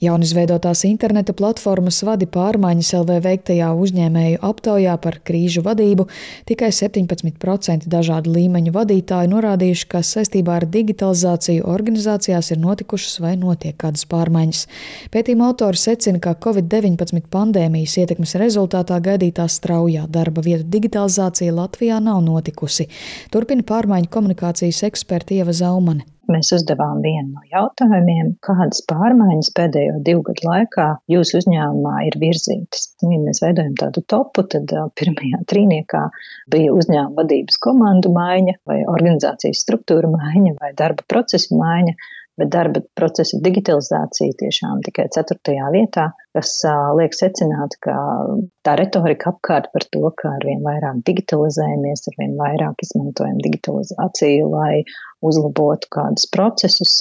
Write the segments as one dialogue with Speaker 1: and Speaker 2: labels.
Speaker 1: Jaunizveidotās interneta platformas vadi pārmaiņas LV veiktajā uzņēmēju aptaujā par krīžu vadību tikai 17% dažādu līmeņu vadītāju norādījuši, ka saistībā ar digitalizāciju organizācijās ir notikušas vai notiek kādas pārmaiņas. Pētījuma autori secina, ka Covid-19 pandēmijas ietekmes rezultātā gaidītā straujā darba vietu digitalizācija Latvijā nav notikusi. Turpina pārmaiņu komunikācijas eksperta Ieva Zaumane
Speaker 2: mēs uzdevām vienu no jautājumiem, kādas pārmaiņas pēdējo divu gadu laikā jūsu uzņēmumā ir virzītas. Ja mēs veidojam tādu topu, tad pirmajā trīniekā bija uzņēmuma vadības komandu maiņa, vai organizācijas struktūra maiņa, vai darba procesu maiņa bet darba procesa digitalizācija tiešām tikai ceturtajā vietā, kas liek secināt, ka tā retorika apkārt par to, ka arvien vairāk digitalizējamies, arvien vairāk izmantojam digitalizāciju, lai uzlabotu kādus procesus,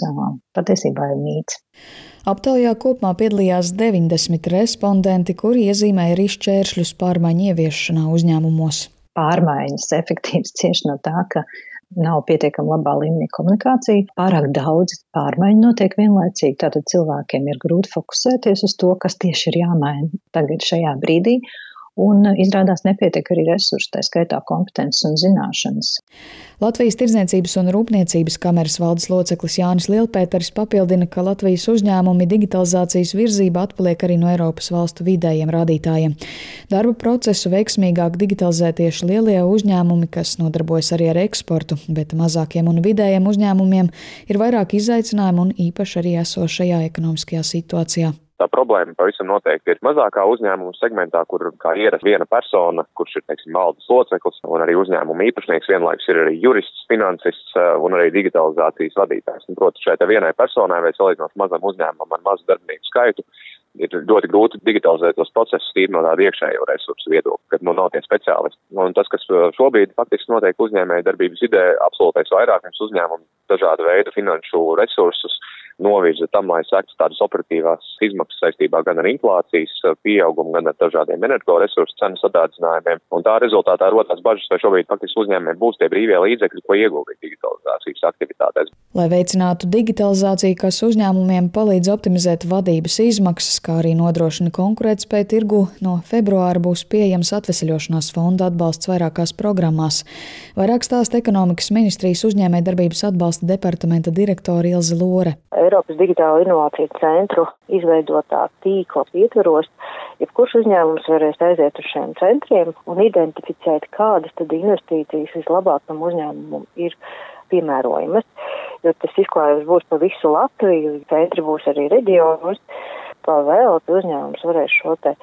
Speaker 2: patiesībā ir mīts.
Speaker 1: Aptaujā kopumā piedalījās 90 respondenti, kuri iezīmēja arī šķēršļus pārmaiņu ieviešanā uzņēmumos.
Speaker 2: Pārmaiņas efektīvas cieši no tā, ka nav pietiekami labā līmenī komunikācija, pārāk daudz pārmaiņu notiek vienlaicīgi, tātad cilvēkiem ir grūti fokusēties uz to, kas tieši ir jāmaina tagad šajā brīdī, un izrādās nepietiek arī resursi, tā skaitā kompetences un zināšanas.
Speaker 1: Latvijas Tirdzniecības un Rūpniecības kameras valdes loceklis Jānis Lielpēters papildina, ka Latvijas uzņēmumi digitalizācijas virzība atpaliek arī no Eiropas valstu vidējiem rādītājiem. Darba procesu veiksmīgāk digitalizē tieši lielie uzņēmumi, kas nodarbojas arī ar eksportu, bet mazākiem un vidējiem uzņēmumiem ir vairāk izaicinājumu un īpaši arī esošajā ekonomiskajā situācijā.
Speaker 3: Tā problēma pavisam noteikti ir mazākā uzņēmuma segmentā, kur kā ierast viena persona, kurš ir, teiksim, valdes loceklis un arī uzņēmuma īpašnieks, vienlaikus ir arī jurists, finansists eh, un arī digitalizācijas vadītājs. Un, proti, šai vienai personai vai salīdzinot mazam uzņēmumam ar mazu darbinieku skaitu ir ļoti grūti digitalizēt tos procesus tīri no tāda iekšējo resursu viedokļa, kad nu nav tie speciālisti. Un tas, kas eh, šobrīd faktiski notiek uzņēmēja darbības idē, absolūtais vairākums uzņēmumu dažādu veidu finanšu resursus novirza tam, lai sektu tādas operatīvās izmaksas saistībā gan ar inflācijas eh, pieaugumu, gan ar dažādiem energoresursu cenu sadārdzinājumiem. Un tā rezultātā rodās bažas, vai šobrīd faktiski uzņēmējiem būs tie brīvie līdzekļi, ko ieguldīt digitalizācijas aktivitātēs.
Speaker 1: Lai veicinātu digitalizāciju, kas uzņēmumiem palīdz optimizēt vadības izmaksas, kā arī nodrošina konkurētspēju tirgu, no februāra būs pieejams atvesaļošanās fonda atbalsts vairākās programmās. Vairāk stāsta ekonomikas ministrijas uzņēmē darbības atbalsta departamenta direktora Ilze Lore.
Speaker 4: Eiropas digitālo inovāciju centru izveidotā tīkla ietvaros, jebkurš uzņēmums varēs aiziet uz šiem centriem un identificēt, kādas tad investīcijas vislabāk tam uzņēmumam ir piemērojamas, jo tas izklājums būs pa visu Latviju, centri būs arī reģionos, pa vēl uzņēmums varēs šo te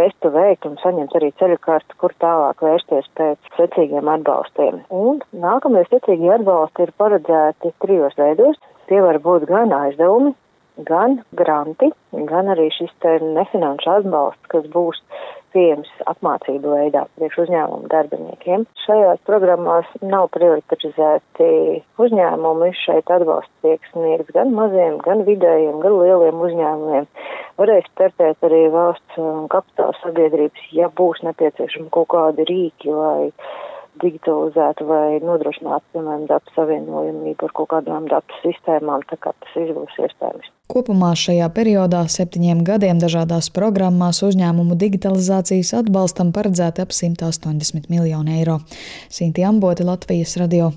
Speaker 4: testu veikt un saņemt arī ceļu kartu, kur tālāk vērsties pēc secīgiem atbalstiem. Un nākamie secīgie atbalsti ir paredzēti trijos veidos. Tie var būt gan aizdevumi, gan granti, gan arī šis te nefinanšu atbalsts, kas būs pieejams apmācību veidā priekš uzņēmumu darbiniekiem. Šajās programmās nav prioritizēti uzņēmumi, šeit atbalsts tiek sniegts gan maziem, gan vidējiem, gan lieliem uzņēmumiem. Varēs startēt arī valsts kapitāla sabiedrības, ja būs nepieciešami kaut kādi rīki vai digitalizētu vai nodrošinātu, piemēram, datu savienojumību ar kaut kādām datu sistēmām, tā kā tas izbūs iespējams.
Speaker 1: Kopumā šajā periodā septiņiem gadiem dažādās programmās uzņēmumu digitalizācijas atbalstam paredzēti ap 180 miljonu eiro. Sinti Amboti, Latvijas radio.